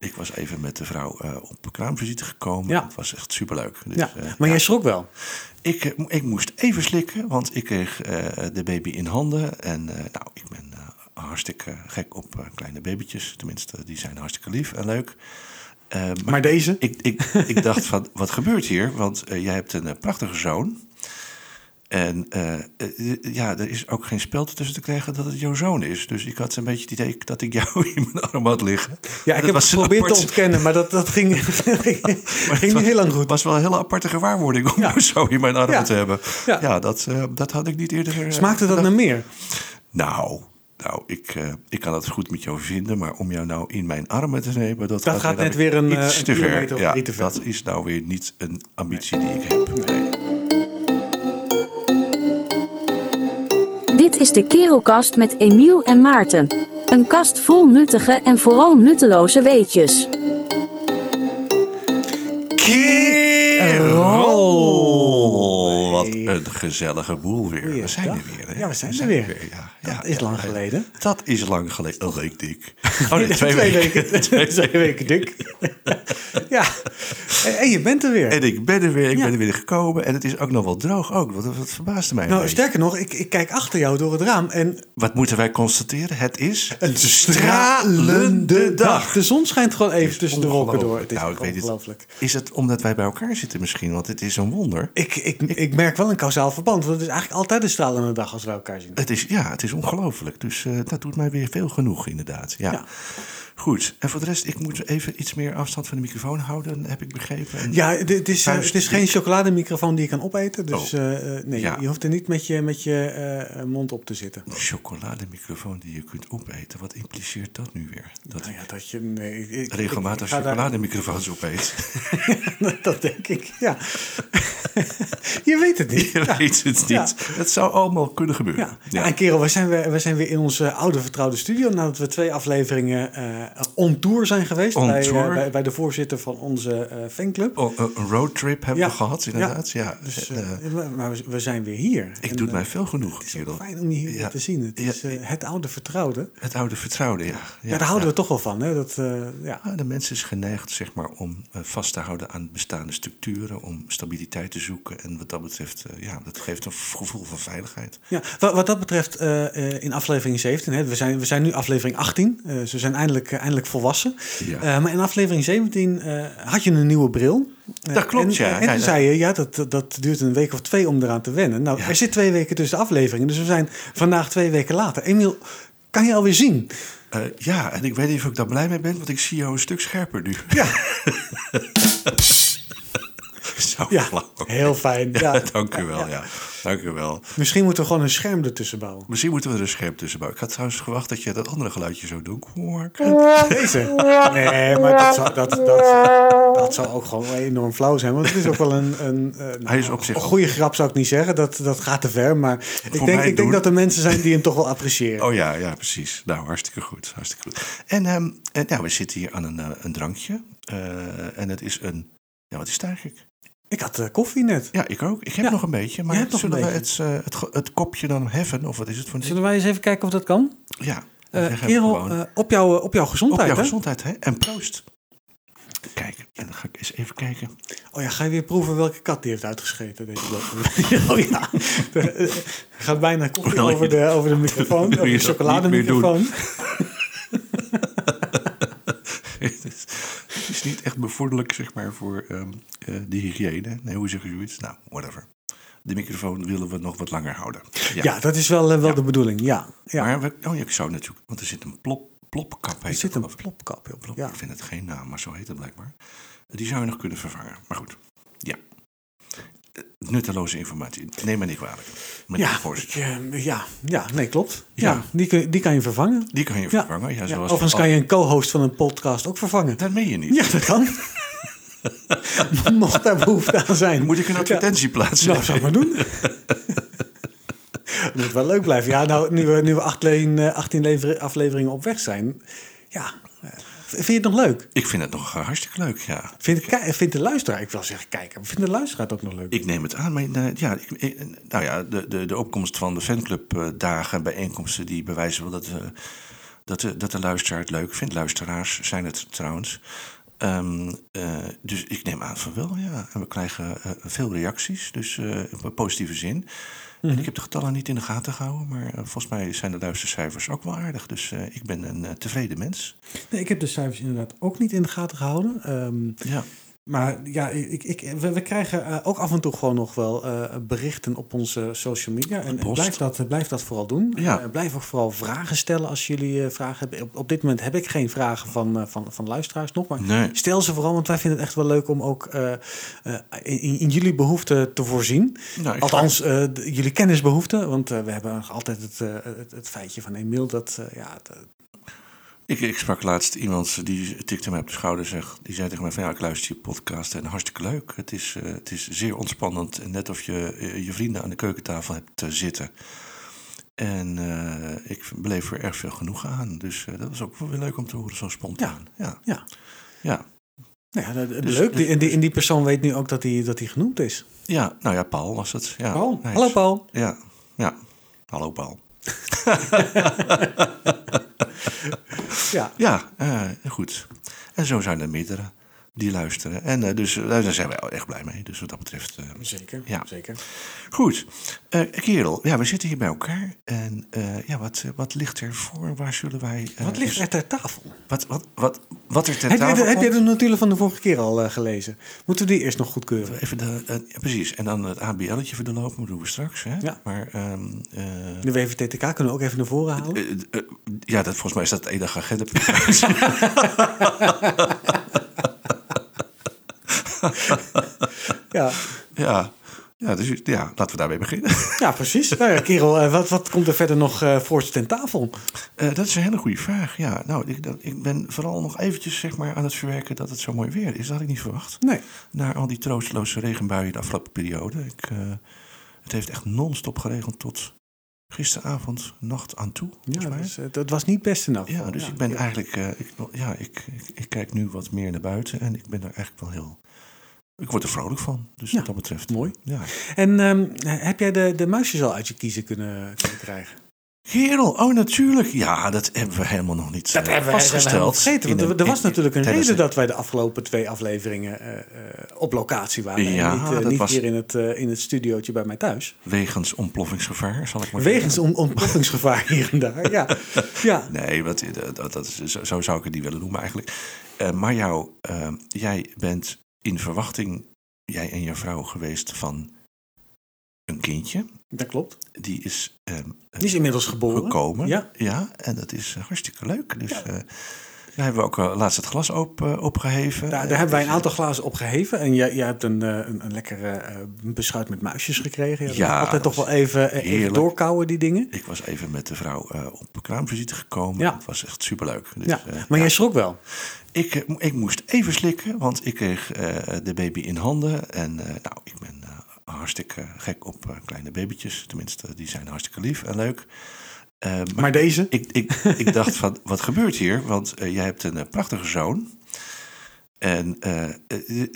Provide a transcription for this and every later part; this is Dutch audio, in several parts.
Ik was even met de vrouw eh, op kraamvisite gekomen. Ja. Het was echt superleuk. Dus, Ja, eh, maar jij schrok wel. ik, eh, ik moest even slikken, want ik kreeg de baby in handen. En nou, ik ben hartstikke gek op kleine babytjes. Tenminste, die zijn hartstikke lief en leuk. Maar Maar deze? ik, ik, ik dacht van, wat gebeurt hier? Want jij hebt een prachtige zoon. En eh, ja, er is ook geen spel tussen te krijgen dat het jouw zoon is. Dus ik had een beetje het idee dat ik jou in mijn arm had liggen. Ja, ik heb het geprobeerd te ontkennen, maar dat, dat ging, ging niet heel lang goed. Het was wel een hele aparte gewaarwording om Ja. jou zo in mijn armen Ja. te hebben. Ja, Ja. dat, eh, dat had ik niet eerder... eh, Smaakte dat naar meer? Nou, nou ik, ik kan het goed met jou vinden, maar om jou nou in mijn armen te nemen... Dat, Dat gaat net weer een, iets een te ver. Ja, drie te ver. dat is nou weer niet een ambitie die ik heb. Nee. Dit is de Kerelkast met Emiel en Maarten. Een kast vol nuttige en vooral nutteloze weetjes. Wat een gezellige boel weer. We zijn er weer. Hè? Ja, we zijn er weer. Ja, Dat ja, is lang geleden. Dat is lang geleden. Oh, week dik. Oh nee, twee, weken. Twee weken dik. ja. En, en je bent er weer. En ik ben er weer, ik Ja. ben er weer gekomen. En het is ook nog wel droog ook. Wat, wat verbaasde mij. een Nou, sterker nog, ik, ik kijk achter jou door het raam en Wat moeten wij constateren? Het is een stralende dag. De zon schijnt gewoon even tussen de wolken door. Het is Nou, ik weet het. ongelooflijk. Is het omdat wij bij elkaar zitten misschien? Want het is een wonder. Ik, ik, ik merk wel een kausaal verband. Want het is eigenlijk altijd een stralende dag als we elkaar zien. Het is, ja, het is ongelooflijk. Dus eh, dat doet mij weer veel genoeg, inderdaad. Ja. Ja. Goed. En voor de rest, ik moet even iets meer afstand van de microfoon houden, heb ik begrepen. En Ja, het is, eh, het is geen chocolademicrofoon die je kan opeten. Dus Oh. eh, eh, nee, Ja. je hoeft er niet met je, met je eh, mond op te zitten. Een chocolademicrofoon die je kunt opeten. Wat impliceert dat nu weer? Dat Nou ja, dat je... Nee, ik- ik- regelmatig ik ga daar- chocolademicrofoons opeet. dat denk ik, ja. je weet het niet. Je Ja. weet het Ja. niet. Het zou allemaal kunnen gebeuren. Ja. ja, en kerel, we zijn, weer, we zijn weer in onze oude vertrouwde studio... nadat we twee afleveringen eh on tour zijn geweest... On bij, eh, tour. bij, bij de voorzitter van onze eh, fanclub. Oh, een roadtrip hebben Ja. we gehad, inderdaad. Ja. Dus, Eh, eh, maar- we- we zijn weer hier. ik En, doe eh, mij veel genoeg, Het is fijn om je hier te zien. Het is eh, het oude vertrouwde. Het oude vertrouwde, ja. Ja, daar houden we toch wel van. Hè? Dat, eh, ja. Ja, de mens is geneigd zeg maar, om eh, vast te houden aan bestaande structuren, om stabiliteit te zoeken. En wat dat betreft, eh, ja, dat geeft een gevoel van veiligheid. Ja, wat, wat dat betreft, eh, eh, in aflevering 17, hè, we, zijn, we zijn nu aflevering 18, eh, ze zijn eindelijk, eh, eindelijk volwassen. Ja. Eh, maar in aflevering 17 eh, had je een nieuwe bril. Dat klopt, en, ja. En, toen zei je, ja, dat, dat duurt een week of twee om eraan te wennen. Nou, Ja. er zit twee weken tussen de afleveringen, dus we zijn vandaag twee weken later. Emiel, kan je alweer zien? Ja, en ik weet niet of ik daar blij mee ben, want ik zie jou een stuk scherper nu. Ja, Zo ja flauw. heel fijn. Ja, dank u wel, ja. Dank u wel. Misschien moeten we gewoon een scherm ertussen bouwen. Misschien moeten we er een scherp tussen bouwen. Ik had trouwens verwacht dat je dat andere geluidje zou doen. Deze? Nee, maar dat zou, dat, dat, dat zou ook gewoon enorm flauw zijn. Want het is ook wel een, een, een- Hij is op zich een goede grap, zou ik niet zeggen. Dat, dat gaat te ver. Maar ik denk, ik denk dat er mensen zijn die hem toch wel appreciëren. Oh ja, ja, precies. Nou, hartstikke goed. Hartstikke goed. En, en ja, we zitten hier aan een, eh, een drankje. Eh, en het is een... Ja, wat is het eigenlijk? Ik had eh, koffie net. Ja, ik ook. Ik heb Ja, nog een beetje. Maar zullen we het, eh, het, kopje dan heffen? Of wat is het voor een Zullen wij eens even kijken of dat kan? Ja. Eh, zeg hem kerel, gewoon. eh, op, jouw, op jouw Op gezondheid, jouw hè? gezondheid, hè? En proost. Kijk, en dan ga ik eens even kijken. Oh ja, ga je weer proeven welke kat die heeft uitgescheten? Deze oh ja. Eh, gaat bijna koffie Wil je over de, over de microfoon. Over je de chocolademicrofoon. het, is, niet echt bevorderlijk, zeg maar, voor eh, de hygiëne. Nee, hoe zeg je zoiets? Nou, whatever. De microfoon willen we nog wat langer houden. Ja, dat is wel, eh, wel Ja. de bedoeling. Ja, ja. Maar we, oh ja, ik zou natuurlijk... Want er zit een plop, plopkap. er zit een plopkap op. Plop, Ja. Ik vind het geen naam, maar zo heet het blijkbaar. Die zou je nog kunnen vervangen. Maar goed, ja. Nutteloze informatie. Neem me niet kwalijk. Ja, ik, eh, ja, ja, nee, klopt. Ja. Ja. die, die kan je vervangen. Die kan je vervangen. Ja, zoals overigens kan je een co-host van een podcast ook vervangen. Dat meen je niet. Ja, dat kan. Mocht daar behoefte aan zijn. Moet ik een advertentie plaatsen? Nou, zou ik maar doen. Het moet wel leuk blijven. Ja, nou, nu we, nu we 18, eh, 18 lever- afleveringen op weg zijn. Ja, eh, vind je het nog leuk? Ik vind het nog eh, hartstikke leuk, ja. Vindt, de, ki- vindt de luisteraar, ik wil zeggen kijken, vindt de luisteraar het ook nog leuk? Ik neem het aan, maar ja, ik, nou ja, de, de, de opkomst van de fanclub eh, dagen, bijeenkomsten, die bewijzen wel dat, eh, dat, de, dat de luisteraar het leuk vindt. Luisteraars zijn het trouwens. Ehm, eh, dus ik neem aan van wel, ja. En we krijgen veel reacties, dus in positieve zin. En ik heb de getallen niet in de gaten gehouden, maar eh, volgens mij zijn de luistercijfers ook wel aardig. Dus eh, ik ben een eh, tevreden mens. Nee, ik heb de cijfers inderdaad ook niet in de gaten gehouden. Ehm, Ja, maar ja, ik, ik, we, we krijgen eh, ook af en toe gewoon nog wel eh, berichten op onze social media. En Post. blijf dat, blijf dat vooral doen. Ja. Eh, blijf ook vooral vragen stellen als jullie eh, vragen hebben. Op, op dit moment heb ik geen vragen van, eh, van, van luisteraars nog. Maar nee. stel ze vooral, want wij vinden het echt wel leuk om ook eh, eh, in, in jullie behoeften te voorzien. Nou, Althans, eh, jullie kennisbehoeften. Want eh, we hebben altijd het, eh, het, het feitje van Emiel dat eh, ja, het, Ik, ik sprak laatst iemand die tikte mij op de schouder. Zeg, die zei tegen mij van ja, ik luister je podcast en hartstikke leuk. Het is, eh, het is zeer ontspannend. En net of je eh, je vrienden aan de keukentafel hebt eh, zitten. En ik beleef er erg veel genoegen aan. Dus dat was ook wel weer leuk om te horen, zo spontaan. Ja, ja. ja. Nou ja, dat- dat- Dus- leuk. dus- Die, en die, en die persoon weet nu ook dat hij dat hij genoemd is. ja nou ja, Paul was het. Ja, Paul. Hallo Paul. Ja, ja. Hallo Paul. Ja. Ja, eh, goed. En zo zijn er meerdere die luisteren. En eh, dus eh, daar zijn wij echt blij mee. Dus wat dat betreft. eh, Zeker. Ja. Zeker. Goed, Eh kerel, ja, we zitten hier bij elkaar. En ja, wat, wat ligt er voor? Waar zullen wij... Wat ligt eens- er ter tafel? Wat, wat, wat, wat er ter Heb je, tafel de, heb je komt? de notulen van de vorige keer al gelezen? Moeten we die eerst nog goedkeuren? Even de, ja, precies, en dan het ABL'tje voor de loop, dat doen we straks. Hè? Ja. Maar ehm, eh, De WVTTK kunnen we ook even naar voren halen. ja, dat, volgens mij is dat het enige agenda. Ja, ja, ja, dus, ja, laten we daarmee beginnen. ja precies. Nou ja, kerel, eh, wat, wat komt er verder nog eh voor ten tafel? Eh, dat is een hele goede vraag. Ja, nou, ik, dat, ik ben vooral nog eventjes zeg maar, aan het verwerken dat het zo mooi weer is. Dat had ik niet verwacht. Nee. Na al die troosteloze regenbuien de afgelopen periode. Ik, het heeft echt non-stop geregend tot gisteravond, nacht aan toe. Ja, dus, het was niet best elk ja, dus ik ben eigenlijk, ik, ja, ik, ik, ik kijk nu wat meer naar buiten en ik ben er eigenlijk wel heel, ik word er vrolijk van. Dus Ja, wat dat betreft. mooi. Ja. En ehm, heb jij de, de muisjes al uit je kiezen kunnen, kunnen krijgen? Kerel, oh natuurlijk. Ja, dat hebben we helemaal nog niet Dat eh, hebben we vastgesteld. helemaal vergeten. Want er, een- er was in- natuurlijk een reden dat wij de afgelopen twee afleveringen eh, eh, op locatie waren. Ja, en niet, dat niet was- hier in het, in het studiootje bij mij thuis. Wegens ontploffingsgevaar, zal ik maar Wegens on- ontploffingsgevaar hier en daar. Ja, ja. Nee, wat, dat, dat, dat is, zo, zo zou ik het niet willen noemen eigenlijk. Maar jou, jij bent in verwachting, jij en je vrouw geweest van een kindje. dat klopt. Die is eh, Die is inmiddels geboren. gekomen. Ja. en dat is eh, hartstikke leuk. Dus eh, daar hebben we ook eh, laatst het glas op, eh, opgeheven. Daar, daar hebben wij een aantal glazen op geheven. En jij, jij hebt een, eh, een, een lekkere beschuit met muisjes gekregen. Ja, dat Ja, altijd toch wel even, even doorkouwen, die dingen. Ik was even met de vrouw op kraamvisite gekomen. Ja. Het was echt superleuk. Dus, Ja, maar ja. jij schrok wel. Ik, ik moest even slikken, want ik kreeg de baby in handen. En nou, ik ben hartstikke gek op kleine babytjes. Tenminste, die zijn hartstikke lief en leuk. Eh, maar Maar deze? ik, ik, ik dacht van, wat gebeurt hier? Want eh, jij hebt een eh, prachtige zoon. En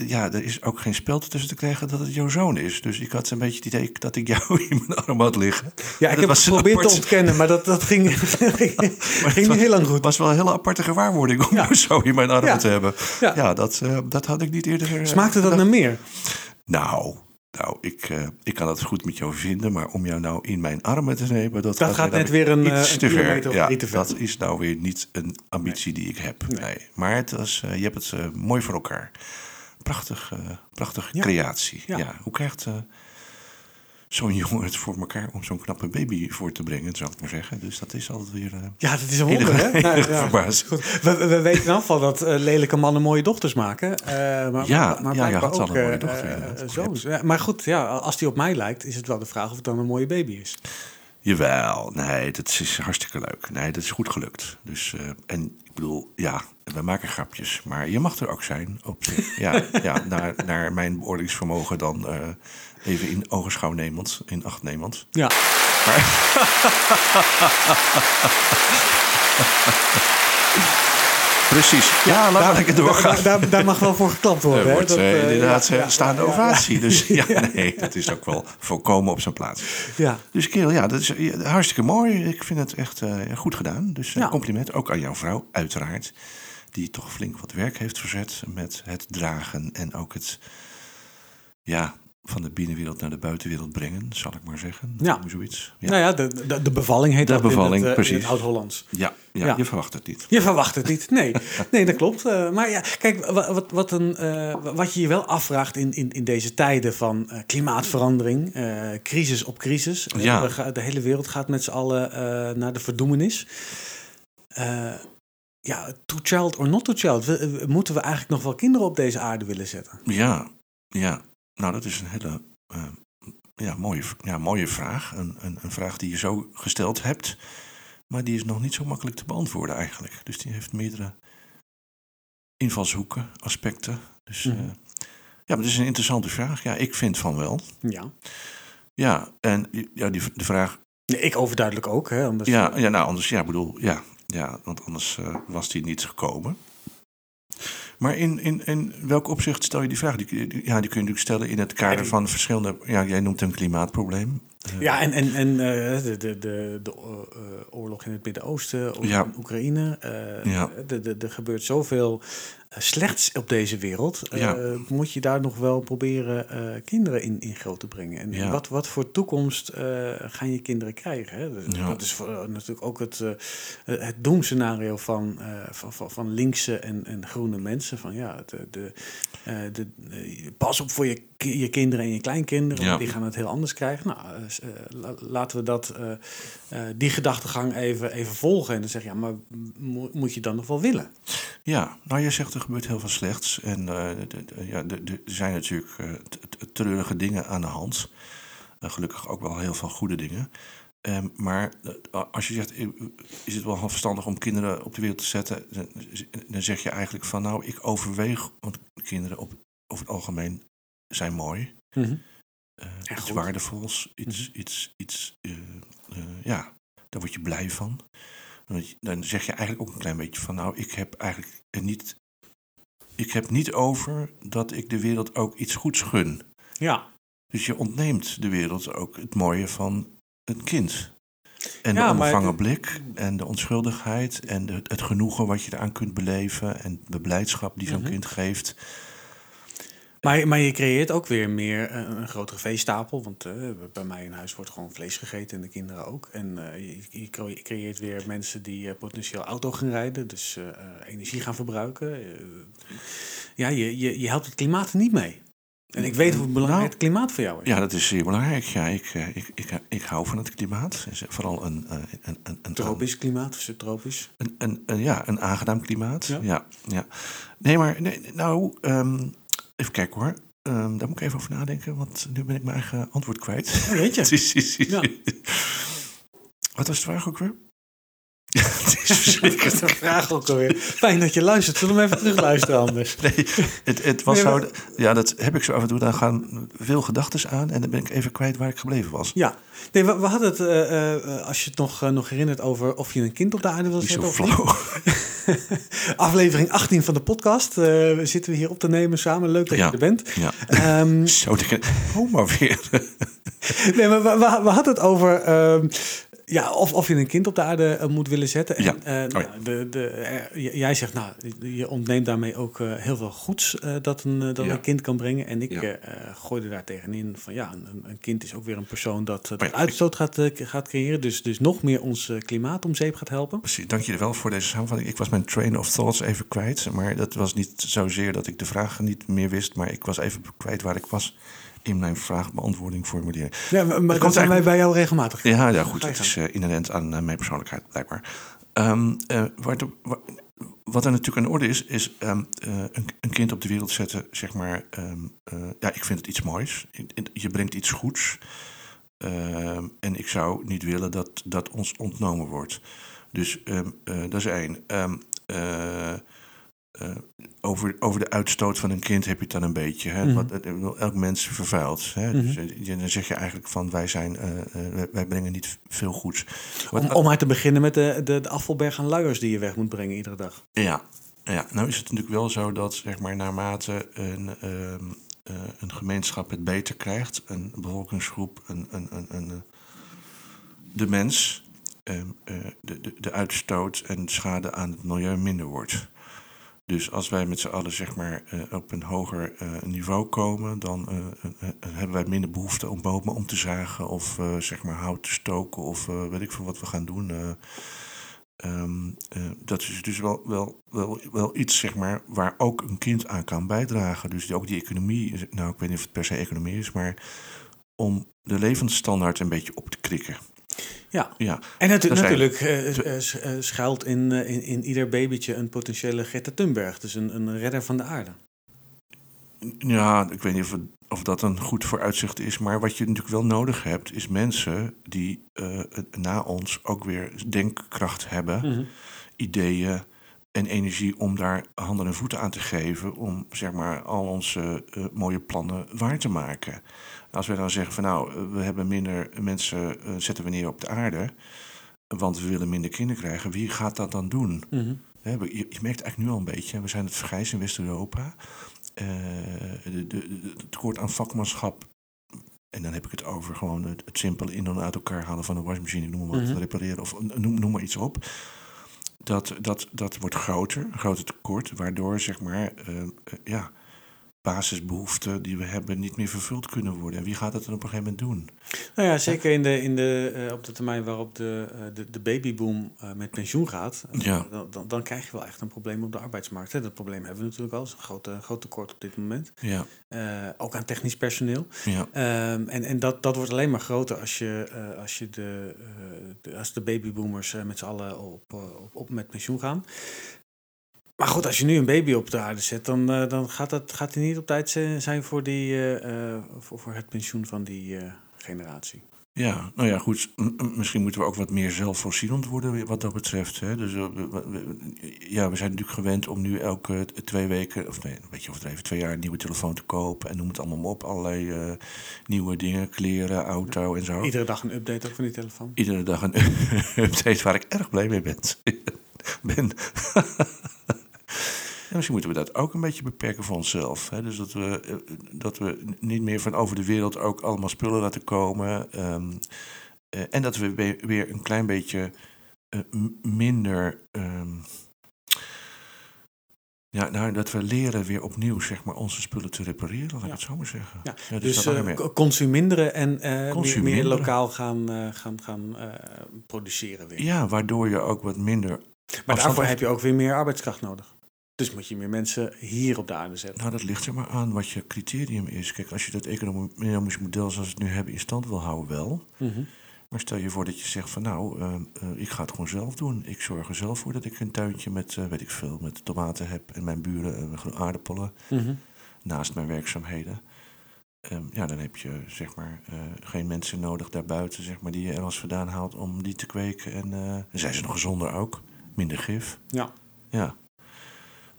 ja, er is ook geen spel tussen te krijgen dat het jouw zoon is. Dus ik had een beetje het idee dat ik jou in mijn arm had liggen. Ja, ik heb het geprobeerd apart. te ontkennen, maar dat, dat ging, ging niet heel lang goed. Het was wel een hele aparte gewaarwording om Ja. jou zo in mijn armen Ja. te hebben. Ja. Ja, dat, dat had ik niet eerder... Smaakte dat naar meer? Nou, nou ik, eh, ik kan het goed met jou vinden, maar om jou nou in mijn armen te nemen... Dat, Dat gaat net weer een, iets eh, een te ver. Ja, drie te ver. dat is nou weer niet een ambitie die ik heb. Nee. Maar het was, eh, je hebt het mooi voor elkaar. Prachtig, prachtige Ja. creatie. Ja. Ja. Hoe krijgt zo'n jongen het voor elkaar om zo'n knappe baby voor te brengen, zou ik maar zeggen. Dus dat is altijd weer... eh, Ja, dat is een wonder, hè? Nou, ja. We, we we weten in ieder geval dat eh, lelijke mannen mooie dochters maken. eh, maar, Ja, maar ja, blijkbaar had al ook, een mooie dochter, zoons. Ja, maar goed, ja, als die op mij lijkt, is het wel de vraag of het dan een mooie baby is. Jawel, nee, dat is hartstikke leuk. Nee, dat is goed gelukt. Dus, en ik bedoel, ja, we maken grapjes, maar je mag er ook zijn op zich. Ja, ja naar, naar mijn beoordelingsvermogen dan even in ogenschouw nemend, in acht nemend. Ja. Precies. Ja, laten we lekker Daar, doorgaan. daar, daar mag wel voor geklapt worden. Er wordt Dat, eh, eh, inderdaad ja, eh, ja, staande ja, ovatie. Dus ja, nee, dat is ook wel volkomen op zijn plaats. Ja. Dus Kerel, ja, dat is hartstikke mooi. Ik vind het echt goed gedaan. Dus Ja. compliment ook aan jouw vrouw, uiteraard. Die toch flink wat werk heeft verzet met het dragen en ook het ja, van de binnenwereld naar de buitenwereld brengen, zal ik maar zeggen. Ja. Zoiets. Ja. Nou ja, de, de, de bevalling heet De dat in bevalling, het, eh, in het Oud-Hollands. Ja, ja, Ja. je verwacht het niet. Je verwacht het niet. Nee, nee dat klopt. Eh, maar ja, kijk, wa- wat, wat, een, eh, wat je je wel afvraagt in, in, in deze tijden van klimaatverandering, crisis op crisis. Ja. we gaan- de hele wereld gaat met z'n allen naar de verdoemenis. Ja, to child or not to child. Moeten we eigenlijk nog wel kinderen op deze aarde willen zetten? Ja, ja. Nou, dat is een hele eh, ja, mooie, ja, mooie vraag. Een, een, een vraag die je zo gesteld hebt, maar die is nog niet zo makkelijk te beantwoorden eigenlijk. Dus die heeft meerdere invalshoeken, aspecten. Dus Mhm. eh, ja, maar het is een interessante vraag. Ja, ik vind van wel. Ja. Ja, en ja, die, de vraag. Nee, ik overduidelijk ook. Hè, anders, Ja, ja, nou anders, ja, ik bedoel, ja, ja want anders eh, was die niet gekomen. Maar in, in, in welk opzicht stel je die vraag? Die, ja, die kun je natuurlijk stellen in het kader van verschillende. Ja, jij noemt een klimaatprobleem. Eh, Ja, en, en, en eh, de, de, de, de eh, oorlog in het Midden-Oosten, oorlog Ja. in Oekraïne. eh, Ja. de, de, er gebeurt zoveel eh, slechts op deze wereld. Eh. Moet je daar nog wel proberen eh, kinderen in, in groot te brengen? En Ja. wat, wat voor toekomst eh, gaan je kinderen krijgen? Hè? Dus. Dat is voor, eh, natuurlijk ook het, eh, het doemscenario van, eh, van, van, van linkse en, en groene mensen. Van ja, de, de, eh, de, eh, pas op voor je, je kinderen en je kleinkinderen, want die gaan het heel anders krijgen. Nou, eh, eh, laten we dat, eh, eh, die gedachtegang even, even volgen. En dan zeg je, ja, maar mo- moet je dan nog wel willen? Ja, nou je zegt er gebeurt heel veel slechts. En eh, ja, er zijn natuurlijk eh, treurige dingen aan de hand. Eh, gelukkig ook wel heel veel goede dingen. Ehm, maar eh, als je zegt, eh, is het wel verstandig om kinderen op de wereld te zetten? Dan, dan zeg je eigenlijk van, nou, ik overweeg, want kinderen op, over het algemeen zijn mooi. eh, Ja, iets waardevols, iets, iets, iets eh, eh, ja, daar word je blij van. Dan zeg je eigenlijk ook een klein beetje van, nou, ik heb eigenlijk niet, ik heb niet over dat ik de wereld ook iets goeds gun. Ja, Dus je ontneemt de wereld ook het mooie van het kind. En Ja, de onbevangen het- blik en de onschuldigheid en de, het genoegen wat je eraan kunt beleven en de blijdschap die zo'n Mhm. kind geeft. Maar, maar je creëert ook weer meer eh, een grotere veestapel. Want eh, bij mij in huis wordt gewoon vlees gegeten en de kinderen ook. En eh, je, je cre- creëert weer mensen die eh, potentieel auto gaan rijden. Dus energie gaan verbruiken. Ja, je, je, je helpt het klimaat niet mee. En ik weet hoe belangrijk Nou, het klimaat voor jou is. Ja, dat is zeer belangrijk. Ja, ik, ik, ik, ik hou van het klimaat. Vooral een, een, een, een, Tropisch klimaat subtropisch. Een, een, een- ja, een aangenaam klimaat. Ja. Ja, ja. Nee, maar nee, nou, ehm, even kijken hoor. Ehm, daar moet ik even over nadenken, want nu ben ik mijn eigen antwoord kwijt. Oh, weet je? Ja. Wat was de vraag ook weer? Het is verschrikkelijk. Dat vraag ook alweer. Fijn dat je luistert. Zullen we hem even terugluisteren anders? Nee, het, het was Nee, zo. Ja, dat heb ik zo af en toe. Dan gaan veel gedachten aan en dan ben ik even kwijt waar ik gebleven was. Ja, nee, we, we hadden het, eh, eh, als je het nog, eh, nog herinnert, over of je een kind op de aarde wil Niet zo zetten. of niet. flauw. Aflevering 18 van de podcast. Eh, we zitten we hier op te nemen samen. Leuk dat Ja. je er bent. Ja. Ehm, Zo, oh, maar weer. nee, maar we, we, we hadden het over ehm, ja, of, of je een kind op de aarde eh, moet willen zetten. En, Ja. eh, ja. nou, de, de, eh, jij zegt, nou, je ontneemt daarmee ook heel veel goeds dat, een, dat Ja. een kind kan brengen. En ik gooide daar tegenin van, ja, een, een kind is ook weer een persoon dat, dat ja, uitstoot gaat, gaat creëren. Dus, dus nog meer ons klimaat om zeep gaat helpen. Precies, dank je wel voor deze samenvatting. Ik was mijn train of thoughts even kwijt. Maar dat was niet zozeer dat ik de vragen niet meer wist. Maar ik was even kwijt waar ik was in mijn vraagbeantwoording formulier. Ja, maar, dat komt zijn wij bij jou regelmatig. Ja, ja goed. Het is eh, inherent aan eh, mijn persoonlijkheid, blijkbaar. Ehm, eh, waar de- wa- wat er natuurlijk aan de orde is, is ehm, eh, een, een kind op de wereld zetten, zeg maar. ehm, eh, ja, ik vind het iets moois. Je brengt iets goeds. En ik zou niet willen dat dat ons ontnomen wordt. Dus ehm, eh, eh, over, over de uitstoot van een kind heb je het dan een beetje. Hè? Mhm. Eh, elk mens vervuilt. Hè? Mhm. dus, eh, dan zeg je eigenlijk van wij, zijn, wij- brengen niet veel goeds. Wat- Om, om maar te beginnen met de, de, de afvalberg aan luiers die je weg moet brengen iedere dag. ja, Ja, nou is het natuurlijk wel zo dat zeg maar, naarmate een, ehm, eh, een gemeenschap het beter krijgt, een bevolkingsgroep, een, een, een, een, de mens, ehm, eh, de, de, de uitstoot en schade aan het milieu minder wordt. Dus als wij met z'n allen zeg maar, eh, op een hoger eh, niveau komen, dan eh, hebben wij minder behoefte om bomen om te zagen of zeg maar hout te stoken of weet ik veel wat we gaan doen. eh. Ehm, eh, dat is dus wel, wel, wel, wel iets zeg maar, waar ook een kind aan kan bijdragen. Dus die- ook die economie, nou ik weet niet of het per se economie is, maar om de levensstandaard een beetje op te krikken. Ja. Ja, En natuurlijk eh, eh, eh, schuilt in, in, in ieder babytje een potentiële Greta Thunberg. Dus een, een redder van de aarde. Ja, ik weet niet of, het- of dat een goed vooruitzicht is. Maar wat je natuurlijk wel nodig hebt, is mensen die na ons ook weer denkkracht hebben, ideeën en energie om daar handen en voeten aan te geven. Om zeg maar al onze mooie plannen waar te maken. Als wij dan zeggen van nou, we hebben minder mensen, eh, zetten we neer op de aarde. Want we willen minder kinderen krijgen. Wie gaat dat dan doen? Mhm. We- je, je merkt eigenlijk nu al een beetje, we zijn het vergrijs in West-Europa. Eh, het tekort aan vakmanschap. En dan heb ik het over gewoon het, het simpele in- en uit elkaar halen van een wasmachine, noem maar wat, Mhm. repareren of noem, noem maar iets op. Dat, dat, dat wordt groter, een groter tekort, waardoor zeg maar, eh, ja, basisbehoeften die we hebben niet meer vervuld kunnen worden. En wie gaat dat dan op een gegeven moment doen? Nou ja, zeker in de, in de, eh, op de termijn waarop de, eh, de, de babyboom eh, met pensioen gaat, Ja. dan, dan, dan krijg je wel echt een probleem op de arbeidsmarkt. Hè. Dat probleem hebben we natuurlijk al, is een groot, groot tekort op dit moment. Ja, ook aan technisch personeel. ja, Ehm, en en dat, dat wordt alleen maar groter als, je, als, je de, de, als de babyboomers met z'n allen op, op, op met pensioen gaan. Maar goed, als je nu een baby op de aarde zet, dan, eh, dan gaat, dat, gaat niet op tijd zi- zijn voor, die, eh, voor, voor het pensioen van die generatie. Ja, nou ja, goed. Misschien moeten we ook wat meer zelfvoorzienend worden wat dat betreft. Hè. Dus, ja, we zijn natuurlijk gewend om nu elke twee weken, of nee, een beetje overdreven, twee jaar een nieuwe telefoon te kopen. En noem het allemaal maar op. Allerlei nieuwe dingen, kleren, auto en zo. Iedere dag een update ook van die telefoon. Iedere dag een update waar ik erg blij mee ben. ben. En misschien moeten we dat ook een beetje beperken voor onszelf. Hè? Dus dat we, eh, dat we niet meer van over de wereld ook allemaal spullen laten komen. ehm, eh, en dat we weer, een klein beetje eh, minder. ehm, ja, nou, dat we leren weer opnieuw zeg maar, onze spullen te repareren, laat ik Ja. het zo maar zeggen. Ja, dus Dus consuminderen en meer, lokaal gaan, gaan, gaan produceren weer. ja, waardoor je ook wat minder maar daarvoor heb je ook weer meer arbeidskracht nodig. Dus moet je meer mensen hier op de aarde zetten. Nou, dat ligt er maar aan wat je criterium is. Kijk, als je dat economisch model zoals we het nu hebben in stand wil houden, wel. Mhm. Maar stel je voor dat je zegt van nou, eh, eh, ik ga het gewoon zelf doen. Ik zorg er zelf voor dat ik een tuintje met, eh, weet ik veel, met tomaten heb. En mijn buren uh, aardappelen Mhm. naast mijn werkzaamheden. Ehm, ja, dan heb je zeg maar eh, geen mensen nodig daarbuiten, zeg maar, die je er als vandaan haalt om die te kweken. En eh, zijn ze nog gezonder ook. Minder gif. Ja. Ja.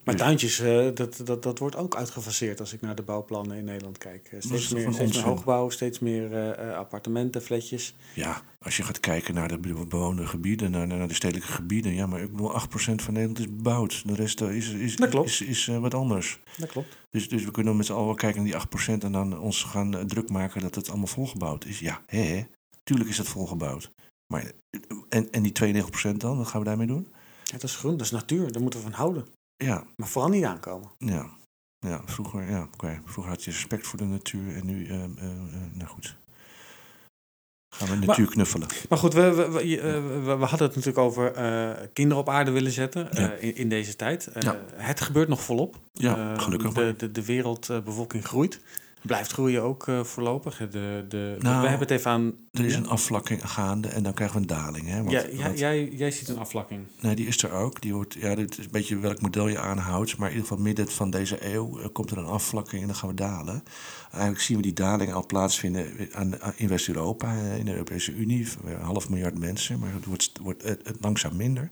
Maar tuintjes, eh, dat, dat, dat wordt ook uitgefaseerd als ik naar de bouwplannen in Nederland kijk. Eh, is Steeds meer, steeds meer hoogbouw, steeds meer eh, appartementen, flatjes. Ja, als je gaat kijken naar de be- bewoonde gebieden, naar, naar de stedelijke gebieden. Ja, maar ik bedoel, 8% van Nederland is bebouwd. De rest is, is, Dat is, is eh, wat anders. Dat klopt. Dus, dus we kunnen met z'n allen kijken naar die 8% en dan ons gaan druk maken dat het allemaal volgebouwd is. Ja, hè, hè. Tuurlijk is het volgebouwd. Maar, en, en die 92% dan, wat gaan we daarmee doen? Ja, dat is groen, dat is natuur, daar moeten we van houden. Ja, Maar vooral niet aankomen. ja. Ja, vroeger, ja, oké. vroeger had je respect voor de natuur en nu, eh, eh, eh, nou goed. Gaan we natuur knuffelen. Maar goed, we, we, we, eh, we, we hadden het natuurlijk over eh, kinderen op aarde willen zetten eh, Ja. in, in deze tijd. Ja. Het gebeurt nog volop. Ja, gelukkig. De, de, de wereldbevolking groeit. Blijft groeien ook eh, voorlopig. De, de, Nou, we hebben het even aan... Er is een afvlakking gaande en dan krijgen we een daling. Hè? Want, Ja, ja, want- jij, jij ziet een afvlakking. Nee, die is er ook. Die wordt, ja, dit is een beetje welk model je aanhoudt. Maar in ieder geval midden van deze eeuw eh, komt er een afvlakking en dan gaan we dalen. Eigenlijk zien we die daling al plaatsvinden aan, aan- in West-Europa, eh, in de Europese Unie. Een half miljard mensen, maar het wordt, wordt het, het langzaam minder.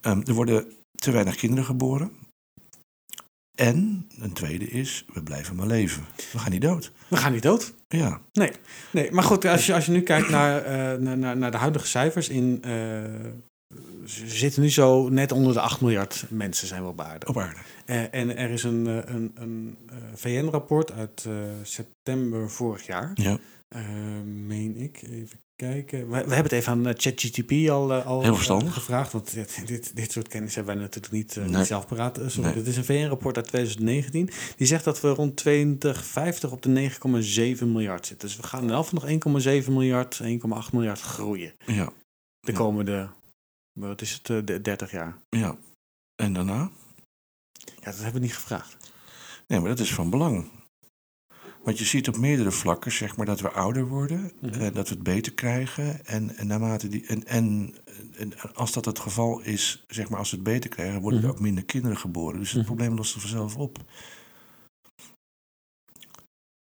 Ehm, er worden te weinig kinderen geboren. En een tweede is, we blijven maar leven. We gaan niet dood. We gaan niet dood. Ja, Nee, nee maar goed, als je, als je nu kijkt naar, eh, naar, naar, de huidige cijfers in, eh, ze zitten nu zo net onder de 8 miljard mensen zijn we op aarde. Op aarde. Eh, en er is een, een, een VN-rapport uit september vorig jaar. Ja. Meen ik. Even kijken. We, we hebben het even aan eh, ChatGTP al, eh, al eh, gevraagd. Want dit, dit, dit soort kennis hebben wij natuurlijk niet, Nee. niet zelf paraat. Eh, sorry, Nee. Dit is een VN-rapport uit 2019. Die zegt dat we rond 2050 op de 9,7 miljard zitten. Dus we gaan in elk geval nog 1,7 miljard, 1,8 miljard groeien. Ja. De Ja. komende, wat is het, eh, de 30 jaar. Ja. En daarna? Ja, dat hebben we niet gevraagd. Nee, maar dat is van belang. Want je ziet op meerdere vlakken, zeg maar, dat we ouder worden, Mhm. eh, dat we het beter krijgen. En, en naarmate die. En, en, en als dat het geval is, zeg maar, als we het beter krijgen, worden Mhm. er ook minder kinderen geboren. Dus het Mhm. probleem lost er vanzelf op.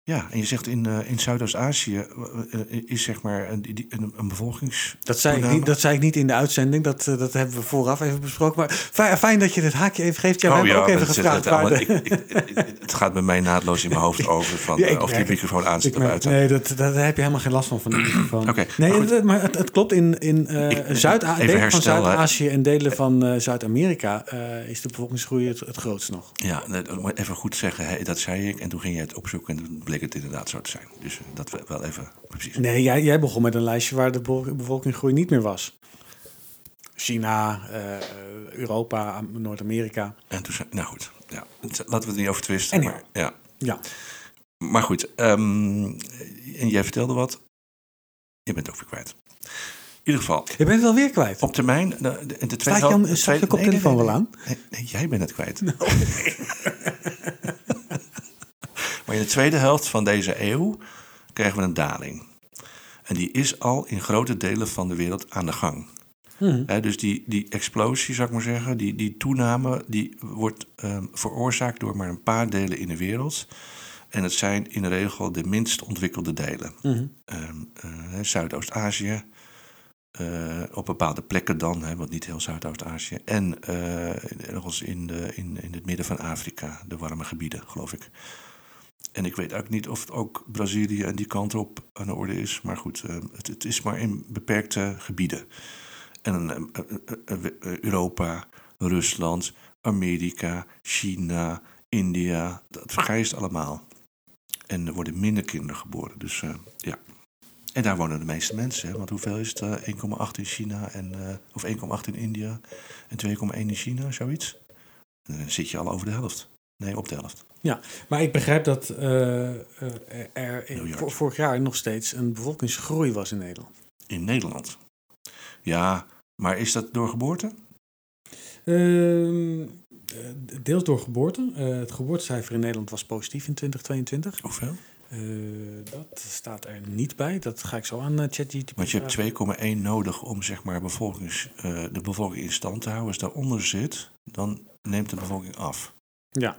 Ja, en je zegt in, eh, in Zuidoost-Azië eh, eh, is zeg maar een, een, een bevolkings. Dat zei, ik niet, dat zei ik niet in de uitzending. Dat, dat hebben we vooraf even besproken. Maar fijn, fijn dat je dit haakje even geeft. Ja, we hebben ook even gevraagd. het waar allemaal- de- ik- ik- ik- het gaat bij mij naadloos in mijn hoofd over van Ja, of die microfoon aan uit. nee, dat, daar heb je helemaal geen last van. van die microfoon. Nee, maar het- maar het, het klopt. In, in Zuid delen van. Zuid-Azië en delen van Zuid-Amerika is de bevolkingsgroei het, het grootst nog. Ja, even goed zeggen, hè, dat zei ik. En toen ging je het opzoeken en toen bleek het inderdaad zo te zijn. Dus eh, dat we- wel even precies. Nee, jij, jij begon met een lijstje waar de bevol- bevolkingsgroei niet meer was. China, eh, eh, Europa, Am- Noord-Amerika. En toen zei, nou goed, ja, laten we het niet over twisten. Maar, ja. Ja. maar goed, ehm, en jij vertelde wat. Je bent ook weer kwijt. In ieder geval, Je bent het alweer kwijt. op termijn... De, de, de tweede Staat je, tweede- koptelefoon nee, wel aan? nee, jij bent het kwijt. maar in de tweede helft van deze eeuw krijgen we een daling. En die is al in grote delen van de wereld aan de gang. Hè, dus die, die explosie, zou ik maar zeggen, die, die toename, die wordt ehm, veroorzaakt door maar een paar delen in de wereld. En het zijn in de regel de minst ontwikkelde delen. Mhm. Ehm, eh, Zuidoost-Azië, eh, op bepaalde plekken dan, hè, want niet heel Zuidoost-Azië. En eh, ergens in, de, in, in het midden van Afrika, de warme gebieden, geloof ik. En ik weet ook niet of het ook Brazilië en die kant op aan de orde is. Maar goed, eh, het, het is maar in beperkte gebieden. En eh, eh, Europa, Rusland, Amerika, China, India, dat vergrijst allemaal. En er worden minder kinderen geboren. Dus ja. En daar wonen de meeste mensen. Want hoeveel is het? eh, 1,8 in China, en, eh, of 1,8 in India en 2,1 in China, zoiets. Dan zit je al over de helft. Nee, op de helft. Maar ik begrijp dat eh, eh, er vorig jaar nog steeds een bevolkingsgroei was in Nederland. In Nederland. Ja, maar is dat door geboorte? Ehm, eh, deels door geboorte. Het geboortecijfer in Nederland was positief in 2022. Hoeveel? Dat staat er niet bij. Dat ga ik zo aan ChatGPT Want je hebt vragen. 2,1 nodig om zeg maar, bevolkings, de bevolking in stand te houden. Als daaronder zit, dan neemt de bevolking af. Ja.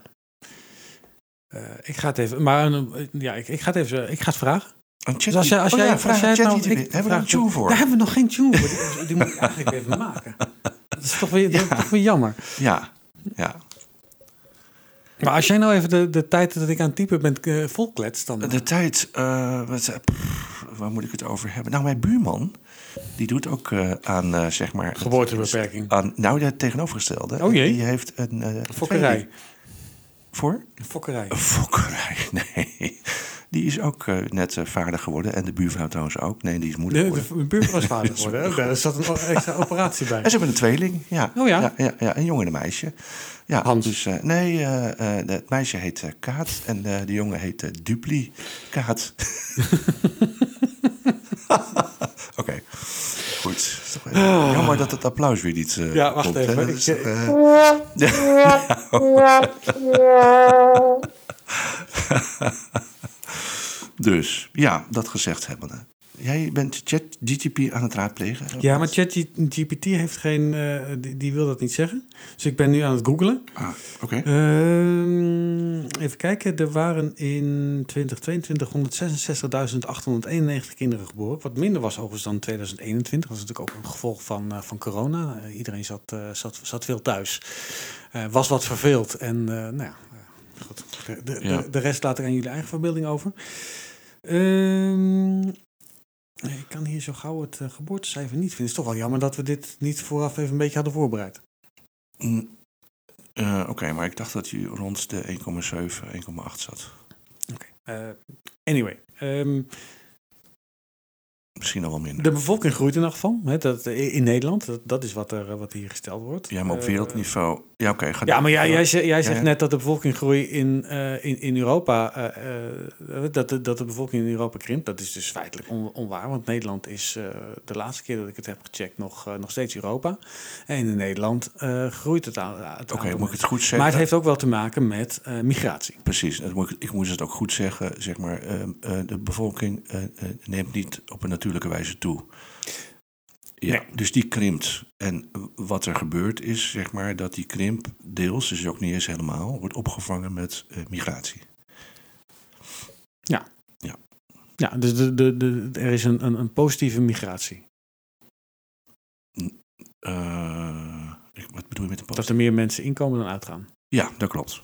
Eh, ik ga het even... Maar eh, ja, ik, ik ga het even... Ik ga het vragen. Een chat Dus als jij, als oh jij, ja, als vraag jij aan het nou, ik Hebben we daar een vraag- tune voor? Daar hebben we nog geen tune voor. Die, die moet ik eigenlijk even maken. Dat is toch weer, toch weer jammer. Ja, ja. Maar als jij nou even de, de tijd dat ik aan het typen ben eh, volkletst, dan... De tijd, eh, wat, eh, pff, waar moet ik het over hebben? Nou, mijn buurman, die doet ook eh, aan, eh, zeg maar... Geboortebeperking. Aan, nou, het tegenovergestelde. Oh jee. Die heeft een... eh, Fokkerij. Voor? Fokkerij. Een fokkerij, nee. Die is ook eh, net eh, vader geworden. En de buurvrouw trouwens ook. Nee, die is moeder De, geworden. de buurvrouw was vader geworden. Daar zat een extra operatie bij. En ze hebben een tweeling, ja. Oh ja? Ja, ja, ja, een jongen en een meisje. Ja, Hans. Dus, eh, nee, het meisje heet Kaat en de jongen heet Dupli Kaat. Oké, goed. Jammer dat het applaus weer niet eh, Ja, wacht komt, even. Ik- eh, Dus, ja, dat gezegd hebbende. Jij bent ChatGTP aan het raadplegen? Ja, maar ChatGPT heeft geen... eh, die, die wil dat niet zeggen. Dus ik ben nu aan het googlen. Ah, oké. Ehm, even kijken. Er waren in 2022 166.891 kinderen geboren. Wat minder was overigens dan 2021. Dat is natuurlijk ook een gevolg van, eh, van corona. Eh, iedereen zat, eh, zat, zat veel thuis. Eh, was wat verveeld. En eh, nou ja, goed. De, de, Ja. de, de rest laat ik aan jullie eigen verbeelding over. Ehm, Nee, ik kan hier zo gauw het eh, geboortecijfer niet vinden. Het is toch wel jammer dat we dit niet vooraf even een beetje hadden voorbereid. Mm, eh, Oké, maar ik dacht dat je rond de 1,7, 1,8 zat. Eh, anyway, ehm, Misschien al wel minder. de bevolking groeit in ieder geval. Hè, dat, eh, in Nederland, dat, dat is wat, er, eh, wat hier gesteld wordt. Ja, maar op Eh, wereldniveau. Ja, oké. Ja, maar jij, jij, ze- jij Ja, zegt ja. net dat de bevolkinggroei in, in, in Europa, dat, de, dat de bevolking in Europa krimpt. Dat is dus feitelijk on- onwaar, want Nederland is de laatste keer dat ik het heb gecheckt nog, nog steeds Europa. En in Nederland groeit het aan. Oké, moet ik het goed zeggen? Maar het heeft ook wel te maken met migratie. Precies, dat moet ik, ik moest het ook goed zeggen. Zeg maar, eh, eh, de bevolking neemt niet op een natuurlijke wijze toe. Ja, Nee. dus die krimpt. En wat er gebeurt is, zeg maar, dat die krimp deels, dus ook niet eens helemaal, wordt opgevangen met eh, migratie. Ja, dus de, de, de, er is een, een, een positieve migratie. Eh, wat bedoel je met een Dat post? er meer mensen inkomen dan uitgaan. Ja, dat klopt.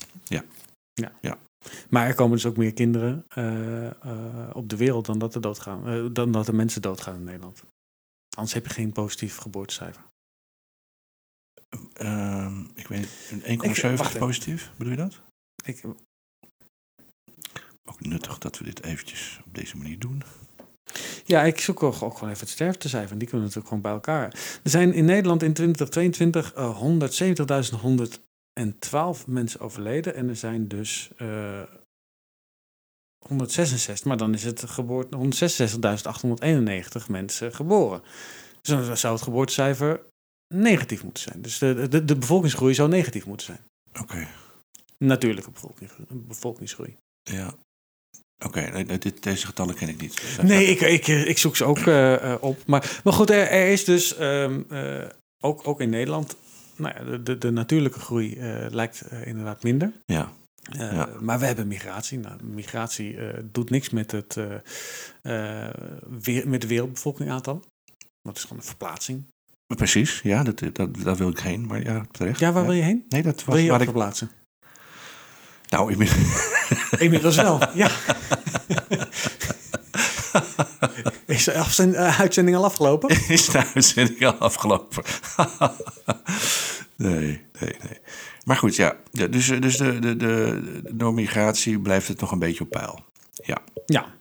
Maar er komen dus ook meer kinderen eh, eh, op de wereld dan dat er doodgaan, eh, dan dat er mensen doodgaan in Nederland. Anders heb je geen positief geboortecijfer. Ehm, ik weet niet, een 1,7 Ik- wacht is even. positief, bedoel je dat? Ik, Ook nuttig dat we dit eventjes op deze manier doen. ja, ik zoek ook, ook gewoon even het sterftecijfer. en Die kunnen we natuurlijk gewoon bij elkaar. Er zijn in Nederland in 2022 eh 170.112 mensen overleden. En er zijn dus eh 166, maar dan is het geboorte 166.891 mensen geboren. Dus dan zou het geboortecijfer negatief moeten zijn. Dus de, de, de bevolkingsgroei zou negatief moeten zijn. Oké, Natuurlijke bevolking, bevolkingsgroei. ja. Oké, deze getallen ken ik niet. Nee, ik, ik, ik zoek ze ook eh, eh, op. Maar, maar goed, er, er is dus ehm, eh, ook, ook in Nederland. Nou ja, de, de, natuurlijke groei eh, lijkt eh, inderdaad minder. Ja, Eh, Ja. Maar we hebben migratie. Nou, migratie doet niks met het weer, met de wereldbevolking aantal. Dat is gewoon een verplaatsing. precies. Ja, dat, dat, daar wil ik heen. Maar ja, terecht. Ja, waar wil je heen? Nee, dat was Wil je waar ik... verplaatsen? Nou, ik ben... Inmiddels wel, ja. Is de eh, uitzending al afgelopen? Is de uitzending al afgelopen? nee, nee, nee. Maar goed, ja. Ja, Dus, eh, dus de, de, de, door migratie blijft het nog een beetje op peil. Ja. Ja.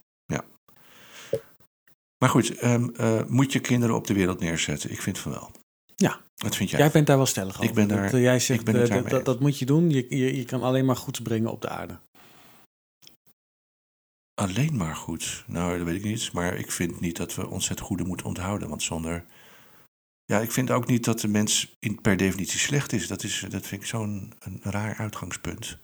Maar goed, ehm, eh, moet je kinderen op de wereld neerzetten? Ik vind van wel. Ja. Wat vind jij? Jij bent daar wel stellig over. Ik ben daar- dat, eh, jij zegt, ik ben eh, dat, dat, dat moet je doen. Je, je, je kan alleen maar goeds brengen op de aarde. Alleen maar goed. Nou, dat weet ik niet. Maar ik vind niet dat we ontzettend goede moeten onthouden. Want zonder. Ja, ik vind ook niet dat de mens per definitie slecht is. Dat, is, dat vind ik zo'n raar uitgangspunt.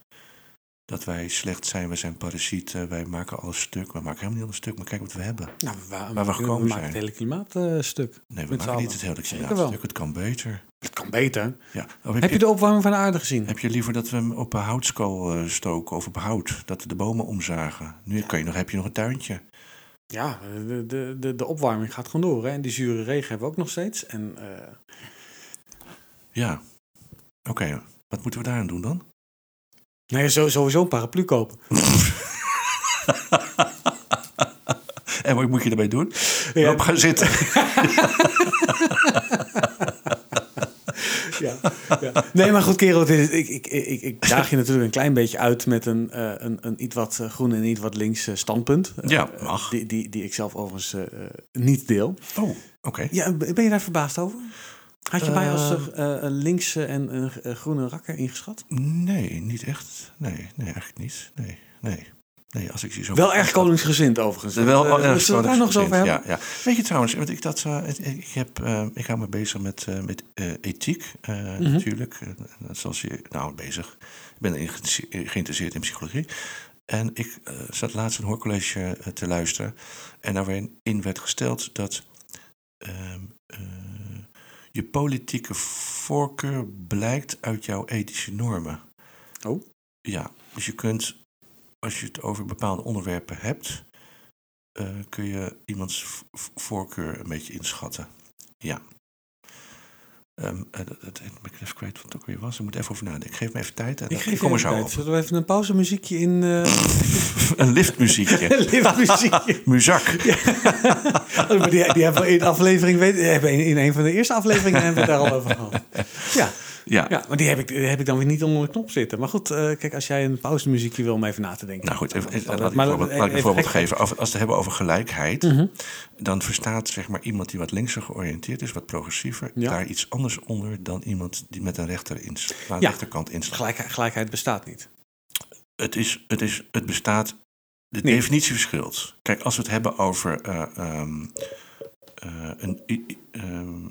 Dat wij slecht zijn, wij zijn parasieten, wij maken alles stuk. We maken helemaal niet alles stuk, maar kijk wat we hebben. Nou, waar, Waar we gekomen maken zijn. het hele klimaat eh, stuk. Nee, we maken niet het hele klimaat stuk. Het kan beter. Het kan beter. Ja. Heb, Heb je je, de opwarming van de aarde gezien? heb je liever dat we hem op een houtskool eh, stoken of op hout? Dat we de bomen omzagen? Nu kan je nog, heb je nog een tuintje. Ja, de, de, de, de opwarming gaat gewoon door. Hè? En die zure regen hebben we ook nog steeds. En eh, Ja. Oké, wat moeten we daaraan doen dan? Nee, zo, sowieso een paraplu kopen. En wat moet je ermee doen? Ja. Op gaan zitten. ja, ja. Nee, maar goed, kerel, dit is- ik, ik, ik, ik daag je natuurlijk een klein beetje uit met een, eh, een, een iets wat eh, groen en iets wat links standpunt. Eh, Ja, mag. Die, die, die ik zelf overigens niet deel. Oh, oké. Ja, ben je daar verbaasd over? Had je mij als een linkse en een eh, groene rakker ingeschat? Nee, niet echt. Nee, nee, eigenlijk niet. Nee, nee. Nee, als ik zie zo... Wel erg koningsgezind overigens. Wel Eh, erg we daar nog eens over hebben? Ja, ja. Weet je trouwens, want ik, dat, eh, ik, heb, ik hou me bezig met, met ethiek Mhm. natuurlijk. Zoals je, nou bezig. Ik ben geïnteresseerd in psychologie. En ik zat laatst een hoorcollege te luisteren. En daarin in werd gesteld dat ehm, eh, je politieke voorkeur blijkt uit jouw ethische normen. Oh. Ja, dus je kunt, als je het over bepaalde onderwerpen hebt, eh, kun je iemands voorkeur een beetje inschatten. Ja. Eh, ik ben even kwijt wat het ook weer was. Ik moet even over nadenken. Geef me even tijd. En Ik dan- geef kom er zo tijd. Zullen we even een pauzemuziekje in... eh Een liftmuziekje. liftmuziekje? Muzak. Oh, die, die hebben we in aflevering... Weet, in, een van de eerste afleveringen hebben we het daar al over gehad. Ja, Ja. ja maar die heb, ik, die heb ik dan weer niet onder de knop zitten. Maar goed, eh, kijk, als jij een pauzemuziekje wil om even na te denken. Nou goed, even, dan- even- dan- laat ik maar een voorbeeld, een geven. Als we het hebben over gelijkheid, Mhm. dan verstaat zeg maar, iemand die wat linkser georiënteerd is, wat progressiever, Ja. daar iets anders onder dan iemand die met een rechter ins- Ja. rechterkant inslaat. Gelijkheid, gelijkheid bestaat niet. Het, is, het, is, het bestaat, de Nee. definitie verschilt. Kijk, als we het hebben over eh, ehm, eh, een, ehm,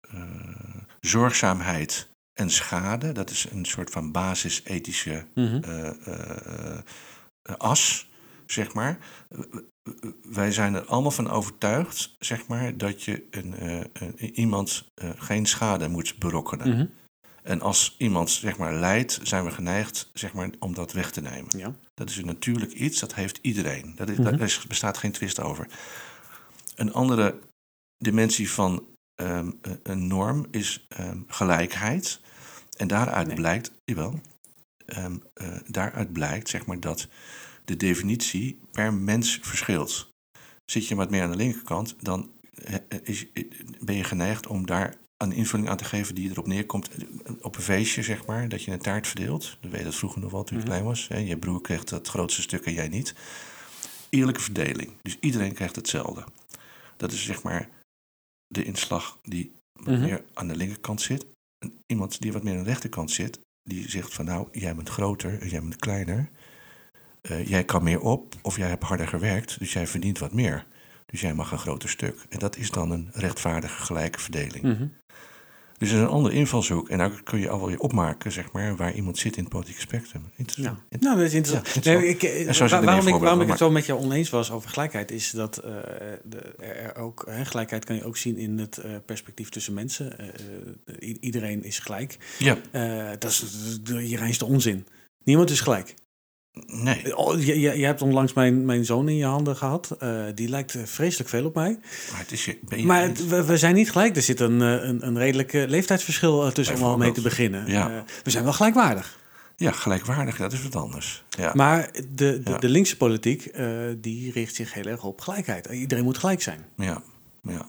eh, zorgzaamheid en schade, dat is een soort van basisethische Mhm. eh, eh, eh, as, zeg maar. Wij zijn er allemaal van overtuigd, zeg maar, dat je een, iemand geen schade moet berokkenen. Mhm. En als iemand, zeg maar, lijdt, zijn we geneigd, zeg maar, om dat weg te nemen. Ja. Dat is een natuurlijk iets, dat heeft iedereen. Dat is, Mhm. Daar bestaat geen twist over. Een andere dimensie van ehm, eh, een norm is ehm, gelijkheid. En daaruit Nee. blijkt, jawel, ehm, eh, daaruit blijkt zeg maar, dat de definitie per mens verschilt. Zit je wat meer aan de linkerkant, dan eh, eh, is, ben je geneigd om daar een invulling aan te geven die erop neerkomt. Op een feestje, zeg maar, dat je een taart verdeelt. Dat weet je dat vroeger nog wel toen je Mhm. klein was. Hè? Je broer kreeg het grootste stuk en jij niet. Eerlijke verdeling. Dus iedereen krijgt hetzelfde. Dat is zeg maar de inslag die Mhm. meer aan de linkerkant zit. Iemand die wat meer aan de rechterkant zit, die zegt van nou, jij bent groter jij bent kleiner. Eh, jij kan meer op of jij hebt harder gewerkt, dus jij verdient wat meer. Dus jij mag een groter stuk. En dat is dan een rechtvaardige gelijke verdeling. Mhm. Dus dat is een andere invalshoek. En daar kun je al wel je opmaken, zeg maar, waar iemand zit in het politieke spectrum. Ja. Interessant. Nou, dat is interessant. Ja, interessant. Nee, ik, eh, zo er waar- waarom ik, waarom ik het zo met jou oneens was over gelijkheid, is dat eh, de, er ook, hè, gelijkheid kan je ook zien in het eh, perspectief tussen mensen. Iedereen is gelijk. Ja, dat is de, reinste onzin. Niemand is gelijk. Nee. Oh, je, je, je hebt onlangs mijn, mijn zoon in je handen gehad. Eh, die lijkt eh, vreselijk veel op mij. Maar het is je. Ben je Maar het- we, we zijn niet gelijk. Er zit een, eh, een, een redelijk leeftijdsverschil tussen om al mee te beginnen. Ja. We zijn wel gelijkwaardig. Ja, gelijkwaardig, dat is wat anders. Ja. Maar de, de, Ja. de linkse politiek die richt zich heel erg op gelijkheid. Iedereen moet gelijk zijn. ja, ja.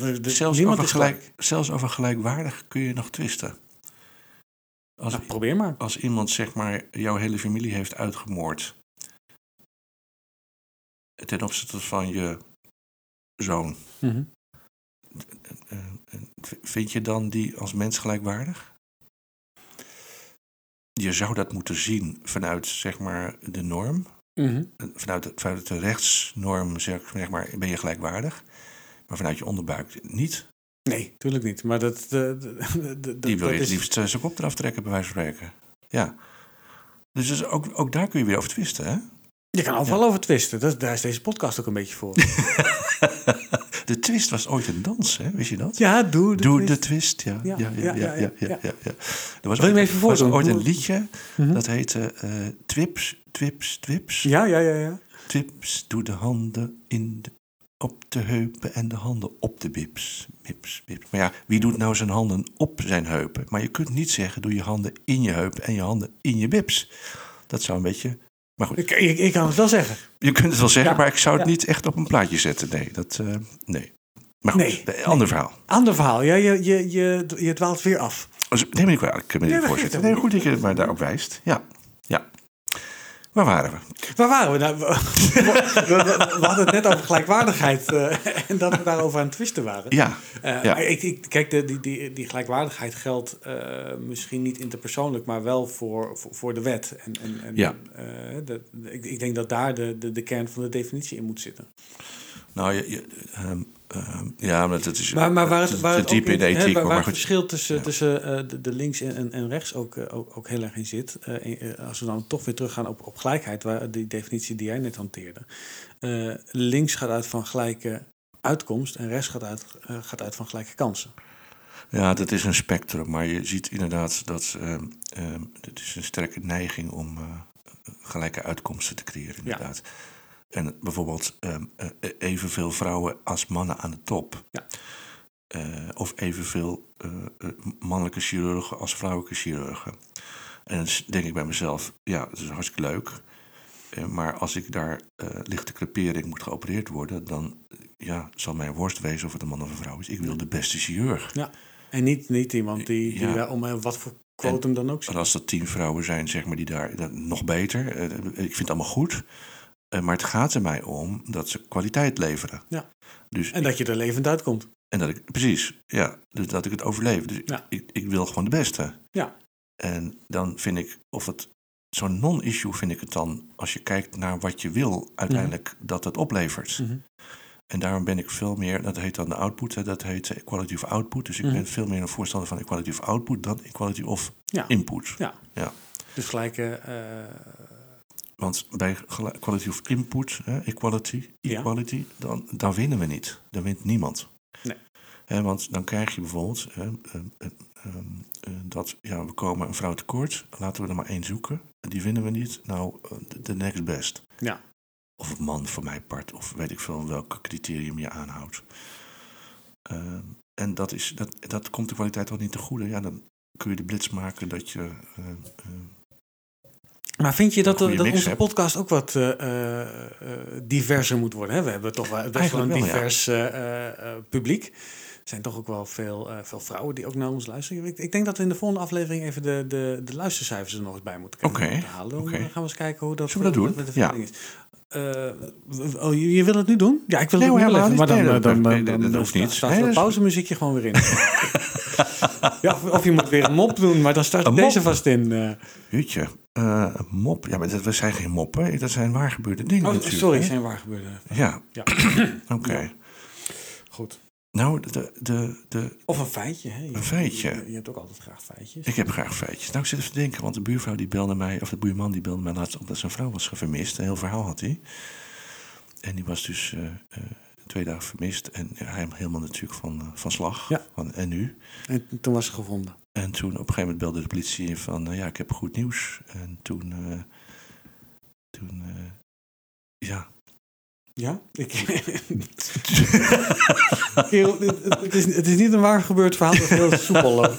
De- de- Zelfs, over gelijk. gelijk, zelfs over gelijkwaardig kun je nog twisten. Als, Nou, probeer maar. als iemand zeg maar jouw hele familie heeft uitgemoord ten opzichte van je zoon, Mhm. vind je dan die als mens gelijkwaardig? Je zou dat moeten zien vanuit zeg maar de norm, Mhm. Vanuit de, vanuit de rechtsnorm zeg, zeg maar ben je gelijkwaardig, maar vanuit je onderbuik niet. Nee, tuurlijk niet. Maar dat, de- de- Die wil dat je het is- liefst eh, zijn kop eraf trekken, bij wijze van spreken. Ja. Dus, dus ook, ook daar kun je weer over twisten, hè? Je kan overal over twisten. Dat, daar is deze podcast ook een beetje voor. De twist was ooit een dans, hè? Wist je dat? ja, doe de Doe twist. de twist, ja. Ja, ja, ja, ja, ja, ja, ja. Er was Wil je ooit, me even was voordoen? ooit een liedje, Mhm. dat heette eh, Twips, Twips, Twips. Ja, ja, ja, ja. Twips, doe de handen in de, op de heupen en de handen op de bips. Bips, bips. Maar ja, wie doet nou zijn handen op zijn heupen? Maar je kunt niet zeggen, doe je handen in je heupen en je handen in je bips. Dat zou een beetje... Maar goed, Ik, ik, ik kan het wel zeggen. je kunt het wel zeggen, Ja, maar ik zou het ja. niet echt op een plaatje zetten. Nee, dat... eh, nee. Maar goed, Nee, ander verhaal. Ander verhaal. Ja, je, je, je, je dwaalt weer af. Dus, neem me niet kwalijk, meneer de voorzitter. Nee, goed dat je het maar daarop wijst. Ja. Waar waren we? Waar waren we nou? We, we- hadden het net over gelijkwaardigheid eh, en dat we daarover aan het twisten waren. Ja, Eh, Ja. ik, ik, kijk, de, die, die, die gelijkwaardigheid geldt eh, misschien niet interpersoonlijk, maar wel voor, voor, voor de wet. En, en, en, Ja. ik, ik denk dat daar de, de, de kern van de definitie in moet zitten. Nou, je, je, ehm, ehm, ja, maar dat is Maar, maar waar het, waar het, diep in de ethiek. waar, waar het verschil tussen, Ja. tussen eh, de, de links en, en, en rechts ook, eh, ook, ook heel erg in zit. eh, als we dan toch weer teruggaan op, op gelijkheid, waar die definitie die jij net hanteerde. Links gaat uit van gelijke uitkomst en rechts gaat uit, gaat uit van gelijke kansen. Ja, dat is een spectrum, maar je ziet inderdaad dat ehm, het is een sterke neiging om gelijke uitkomsten te creëren, inderdaad. En bijvoorbeeld ehm, eh, evenveel vrouwen als mannen aan de top. Ja. eh, of evenveel mannelijke chirurgen als vrouwelijke chirurgen. En dan denk ik bij mezelf, ja, dat is hartstikke leuk. Maar als ik daar ligt te creperen, ik moet geopereerd worden, dan ja, zal mijn worst wezen of het een man of een vrouw is. Ik wil de beste chirurg. Ja. En niet, niet iemand die, die Ja. wel om wat voor quotum dan ook En zit. als er tien vrouwen zijn, zeg maar, die daar nog beter. ik vind het allemaal goed. Eh, maar het gaat er mij om dat ze kwaliteit leveren. Ja. Dus En dat je er levend uitkomt. En dat ik, precies, ja, dus dat ik het overleef. Dus Ja. ik, ik wil gewoon de beste. Ja. En dan vind ik, of het, zo'n non-issue vind ik het dan, als je kijkt naar wat je wil, uiteindelijk dat het oplevert. Mhm. En daarom ben ik veel meer, dat heet dan de output, hè, dat heet equality of output. Dus ik Mhm. ben veel meer een voorstander van equality of output dan equality of Ja. input. Ja. Ja. Dus gelijk... eh, eh, Want bij equality of input, equality, Ja. equality, dan, dan winnen we niet. Dan wint niemand. Nee. Want dan krijg je bijvoorbeeld hè, eh, eh, ehm, eh, dat ja, we komen een vrouw tekort, laten we er maar één zoeken. Die winnen we niet. Nou, eh, de next best. Ja. Of een man voor mij part, of weet ik veel welk criterium je aanhoudt. Ehm, en dat, is, dat, dat komt de kwaliteit al niet te goede. Ja, dan kun je de blitz maken dat je. Maar vind je dat, dat onze hebt. podcast ook wat eh, eh, eh, diverser moet worden? Hè? We hebben toch wel best wel een wel, ja. divers publiek. Er zijn toch ook wel veel, veel vrouwen die ook naar ons luisteren. Ik, ik denk dat we in de volgende aflevering even de, de, de luistercijfers er nog eens bij moeten moeten halen. Dan gaan we eens kijken hoe dat, Zullen we dat doen? met de Ja. verdeling is. Eh, w- oh, je, je wil het nu doen? Ja, ik wil Nee, het nu wel even. Maar dan, dan, dan, dan, hoeft niet. staat het is- pauzemuziekje gewoon weer in. ja, of, je moet weer een mop doen, maar dan start deze vast in. eh. Een mop. Ja, maar dat, dat zijn geen moppen. Dat zijn waar gebeurde dingen Oh, natuurlijk. sorry, hè? zijn waar gebeurde. Ja, Ja. oké. Goed. Nou, de, de, de, Of een feitje. Hè? Je- Een feitje. Je, je hebt ook altijd graag feitjes. ik heb graag feitjes. Nou, ik zit even te denken, want de buurvrouw die belde mij... of de buurman die belde mij laatst op dat zijn vrouw was vermist. Een heel verhaal had hij. En die was dus eh, eh, twee dagen vermist. En hij helemaal natuurlijk van, van slag. Ja. Van, en nu? En toen was ze gevonden. En toen op een gegeven moment belde de politie in van... nou ja, ik heb goed nieuws. En toen... eh, toen eh, ja, Ja? Ik... Kerel, het, is, het is niet een waar gebeurd verhaal dat heel soepel loopt.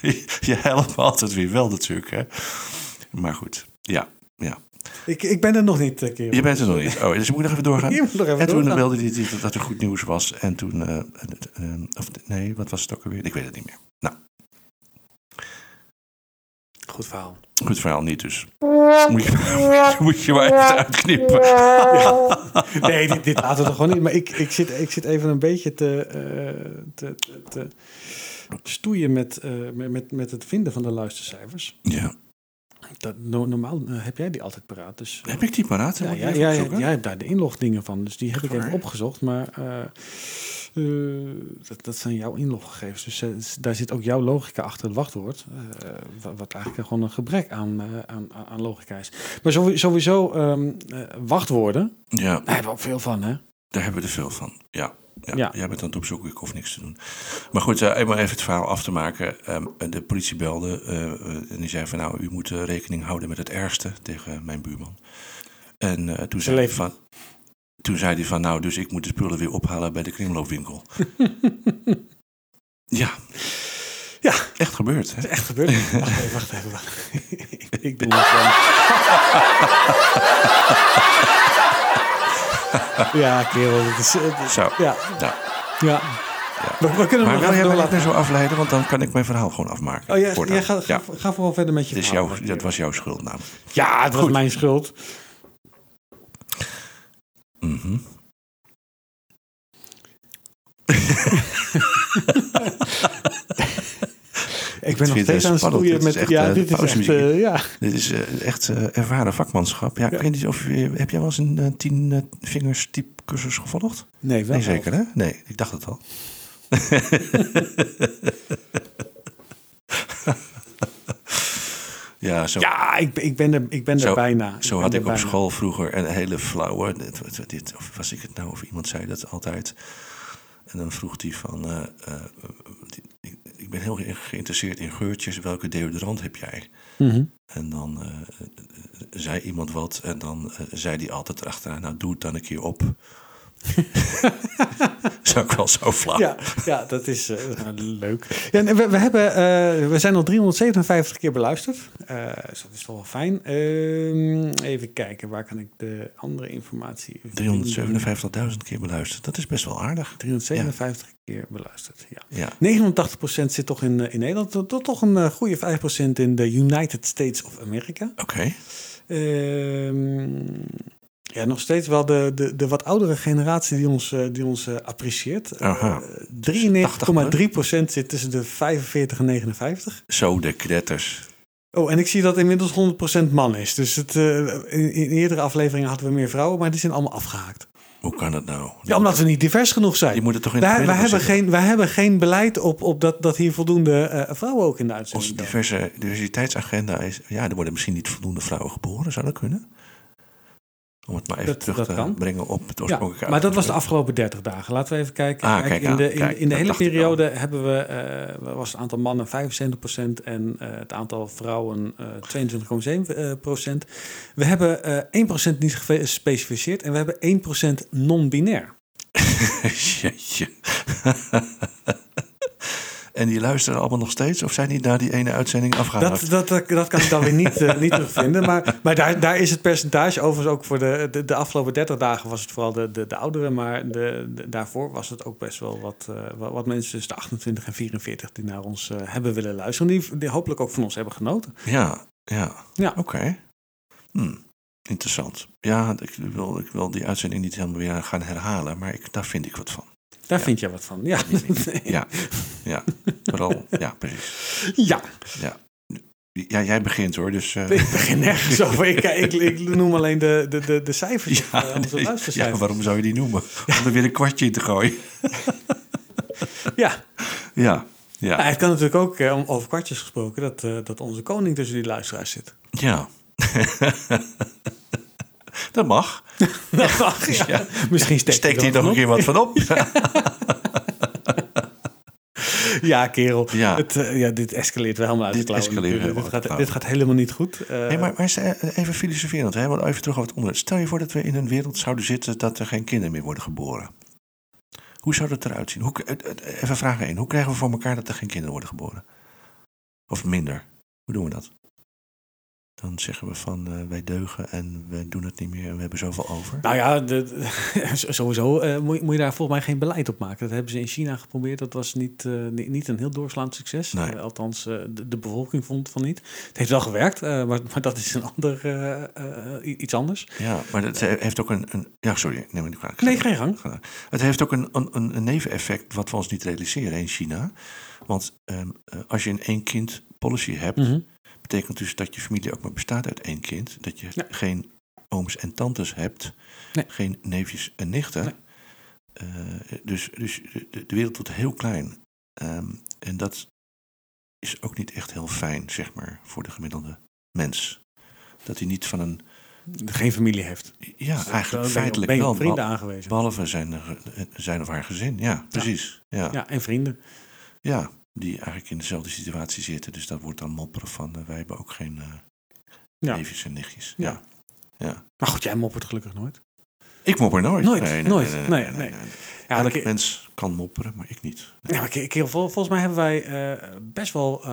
je helpt me altijd weer wel natuurlijk, hè. Maar goed, ja, ja. Ik, ik ben er nog niet, eh, kerel. Je bent er nog niet. Oh, dus ik moet nog even doorgaan. Je moet nog even en toen doorgaan. belde hij die- dat er goed nieuws was. En toen, eh, eh, of nee, wat was het ook alweer? Ik weet het niet meer. Nou, Goed verhaal. goed verhaal niet dus. Moet je, moet je maar even uitknippen. Nee, dit, dit laten we toch gewoon niet. Maar ik, ik, zit, ik zit even een beetje te, eh, te, te, te stoeien met, eh, met, met, met het vinden van de luistercijfers. Ja, Dat, no- normaal eh, heb jij die altijd paraat. Dus, heb ik die paraat? Ja, jij hebt daar de inlogdingen van, dus die heb ik even opgezocht. Maar eh, eh, dat, dat zijn jouw inloggegevens. Dus eh, daar zit ook jouw logica achter het wachtwoord. eh, wa- wat eigenlijk gewoon een gebrek aan, eh, aan, aan- logica is. Maar sowie- sowieso ehm, eh, wachtwoorden, Ja, daar hebben we ook veel van, hè? daar hebben we er veel van. Ja. Ja, Ja. Jij bent aan het opzoeken, ik hoef niks te doen. Maar goed, eenmaal even het verhaal af te maken. Ehm, de politie belde eh, eh, en die zei van nou, u moet rekening houden met het ergste tegen mijn buurman. En toen, zei leven. van, toen zei hij van nou, dus ik moet de spullen weer ophalen bij de kringloopwinkel. ja, Ja, echt gebeurd. Hè? echt gebeurd. Wacht even, wacht even. Wacht. ik, ik doe het gewoon. ja, kerel, dat is... Zo, ja, nou, ja. We, we kunnen maar wil jij niet laten. zo afleiden, want dan kan ik mijn verhaal gewoon afmaken. Oh, gaat, ja, ga, ga vooral verder met je verhaal. jouw, dat was jouw schuld namelijk. Ja, het was mijn schuld. Mhm. Ik ben nog steeds aan het Dit met... is echt, ja, eh, dit is echt... eh, ja. Dit is eh, echt eh, ervaren vakmanschap. Ja, Ik weet niet of heb jij wel eens een eh, tien eh, vingers type cursus gevolgd? Nee, wel. Nee, zeker hè? Nee, ik dacht het al. ja, zo, Ja, ik, ben- ik ben er, ik ben er bijna. zo had ik op bijna. school vroeger een hele flauwe. Dit, of was ik het nou? Of iemand zei dat altijd. En dan vroeg hij van. eh, eh, die- ik, ben heel erg geïnteresseerd in geurtjes. Welke deodorant heb jij? Mhm. En dan eh, eh, zei iemand wat en dan eh, zei hij altijd erachteraan, nou doe het dan een keer op. is ook wel zo flauw. Ja, ja dat is eh, leuk. Ja, we, we, hebben, eh, we zijn al 357 keer beluisterd. Eh, dus dat is toch wel fijn. Ehm, even kijken, waar kan ik de andere informatie... vinden? 357.000 keer beluisterd. Dat is best wel aardig. 357 keer beluisterd, ja. Ja. 89% zit toch in, in Nederland. Tot toch een goede 5% in de United States of America. Oké. Ehm, ja, nog steeds wel de, de, de wat oudere generatie die ons, eh, die ons eh, apprecieert. Aha. Uh, 93,3% zit tussen de 45 en 59. Zo de kretters. Oh, en ik zie dat inmiddels 100% man is. Dus het, eh, in, in eerdere afleveringen hadden we meer vrouwen, maar die zijn allemaal afgehaakt. Hoe kan dat nou? Ja, omdat we niet divers genoeg zijn. Die moeten toch in wij, het hebben geen, wij hebben geen beleid op, op dat, dat hier voldoende eh, vrouwen ook in de uitzending Onze diverse diversiteitsagenda is... Ja, er worden misschien niet voldoende vrouwen geboren. Zou dat kunnen? Om het maar even Dat- terug dat te kan. brengen op het Ja, oorspronkelijke maar dat was de afgelopen 30 dagen. Laten we even kijken. Ah, Kijk, in, de, in, kijk, in de hele periode hebben we, eh, was het aantal mannen 75% en eh, het aantal vrouwen eh 22,7%. We hebben eh 1% niet gespecificeerd en we hebben 1% non-binair. En die luisteren allemaal nog steeds? Of zijn die na die ene uitzending afgehaald? Dat, dat, dat, dat kan ik dan weer niet, eh, niet terugvinden. Maar, maar daar, daar is het percentage, overigens ook voor de, de, de afgelopen 30 dagen was het vooral de, de, de ouderen. Maar de, de- daarvoor was het ook best wel wat, eh, wat, wat mensen tussen de 28 en 44 die naar ons eh, hebben willen luisteren. Die, die hopelijk ook van ons hebben genoten. Ja, ja. Ja. Oké. Hm, Interessant. Ja, ik wil, ik wil die uitzending niet helemaal weer gaan herhalen, maar ik, daar vind ik wat van. Daar Ja. vind jij wat van. Ja. Ja, ja. Vooral, ja, precies. ja. Ja. ja, jij begint hoor, dus... eh, Ik begin nergens over. Ik, ik, ik noem alleen de, de, de, de cijfers. ja, eh, nee, ja, waarom zou je die noemen? Om er weer een kwartje in te gooien. Ja. Ja, ja, Nou, het kan natuurlijk ook, eh, om over kwartjes gesproken, dat, eh, dat onze koning tussen die luisteraars zit. ja. Dat mag. Dat mag, ja. Ja. Misschien steekt, Steekt hij er nog een keer van wat van op? Ja, kerel. Ja. Het, eh, ja, dit escaleert wel helemaal uit Dit de klauwen escaleert dit, gaat, dit gaat helemaal niet goed. Eh, Hey, maar, maar eh, even filosoferend, hè? want even terug over het onderwerp. Stel je voor dat we in een wereld zouden zitten dat er geen kinderen meer worden geboren. Hoe zou dat eruit zien? Hoe, even vraag 1. Hoe krijgen we voor elkaar dat er geen kinderen worden geboren? Of minder? Hoe doen we dat? Dan zeggen we van eh, wij deugen en we doen het niet meer en we hebben zoveel over. Nou ja, de, de- sowieso eh, moet, je- moet je daar volgens mij geen beleid op maken. Dat hebben ze in China geprobeerd. Dat was niet, eh, niet, een heel doorslaand succes. Nee. Althans, de, de bevolking vond van niet. Het heeft wel gewerkt, maar, maar dat is een ander, iets anders. Ja, maar het heeft ook een... een ja, sorry, neem me niet kwalijk. Nee, geen gang. Het heeft ook een, een, een neveneffect wat we ons niet realiseren in China. Want ehm, eh, als je een één kind policy hebt, Mhm. Betekent dus dat je familie ook maar bestaat uit één kind. Dat je Ja. geen ooms en tantes hebt, Nee. geen neefjes en nichten. Nee. Eh, dus dus de, de wereld wordt heel klein. Ehm, en dat is ook niet echt heel fijn, zeg maar, voor de gemiddelde mens. Dat hij niet van een... Geen familie heeft. Ja, eigenlijk je- feitelijk ben je wel. vrienden aangewezen. Behalve zijn, er, zijn of haar gezin. Ja, precies. Ja. Ja. Ja, en vrienden. Die eigenlijk in dezelfde situatie zitten. Dus dat wordt dan mopperen van... eh, wij hebben ook geen Ja. neefjes en nichtjes. Ja. Ja. ja. Maar goed, jij moppert gelukkig nooit. Ik mopper nooit. Nooit, nooit. Nee, nee. Ja, ik- mens kan mopperen, maar ik niet. Ja, maar kerel, vol- volgens mij hebben wij eh, best wel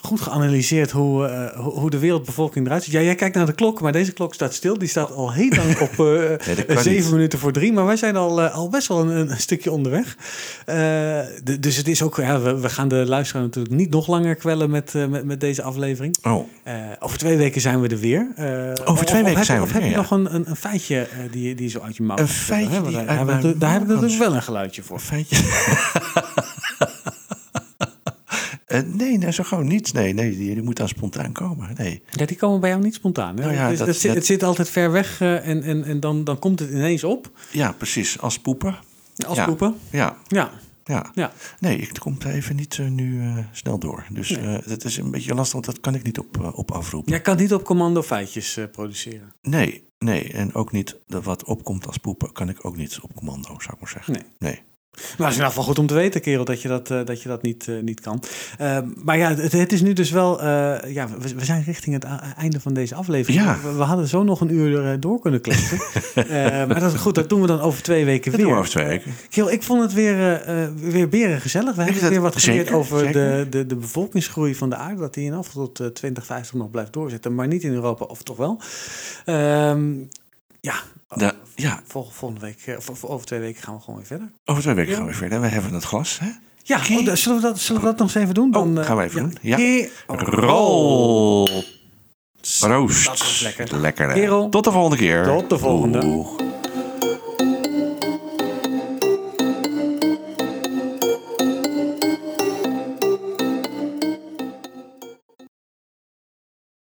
goed geanalyseerd hoe, eh, hoe hoe de wereldbevolking eruit ziet. Ja, jij kijkt naar de klok, maar deze klok staat stil. Die staat al heel lang op eh, dat kan zeven niet. minuten voor drie. Maar wij zijn al, eh, al best wel een, een stukje onderweg. Eh, de- dus het is ook, ja, we, we gaan de luisteraar natuurlijk niet nog langer kwellen met, eh, met, met deze aflevering. Oh, Eh, over twee weken zijn we er weer. Eh, of- twee weken zijn we Of er heb je weer, nog een, een, een feitje eh, die, die zo uit je mouw Een feitje daar, hebben heb ik natuurlijk wel een geluidje voor. een feitje. Eh, nee, nee, zo gewoon niets. Nee, nee die, die moet dan spontaan komen. Nee. Ja, die komen bij jou niet spontaan. Hè? Nou ja, is- dat- zit, dat- het zit altijd ver weg eh, en, en, en dan, dan komt het ineens op. Ja, precies. Als poepen. Als Ja. poepen. Ja, Ja, ja. ja. Nee, ik kom er even niet eh, nu snel door. Dus Nee. dat is een beetje lastig, want dat kan ik niet op, op afroepen. Jij kan niet op commando feitjes produceren. Nee, nee. En ook niet dat wat opkomt als poepen, kan ik ook niet op commando, zou ik maar zeggen. Nee. Nee. Maar het is in ieder geval goed om te weten, kerel, dat je dat, eh, dat, je dat niet, eh, niet kan. Eh, maar ja, het, het is nu dus wel... eh, ja, we, we zijn richting het einde van deze aflevering. Ja. We, we hadden zo nog een uur door kunnen kletsen. Maar dat is goed, dat doen we dan over twee weken Dat weer. doen we over twee weken. Kerel, ik vond het weer, weer beren gezellig. We hebben dat- weer wat geleerd over de, zeker. de, de bevolkingsgroei van de aarde. Dat die in af tot eh, 2050 nog blijft doorzetten. Maar niet in Europa, of toch wel. Ehm, ja, De, ja, vol- volgende week, eh, of, over twee weken gaan we gewoon weer verder. over twee weken gaan we weer verder. We hebben het glas, hè? Ja, oh, zullen, we dat, zullen we dat nog eens even doen? Oh, eh, gaan we even doen. Ja. Ke- Rol. Roost. Dat lekker. Lekker, hè? Kerel. Tot de volgende keer. Tot de volgende. Oeh.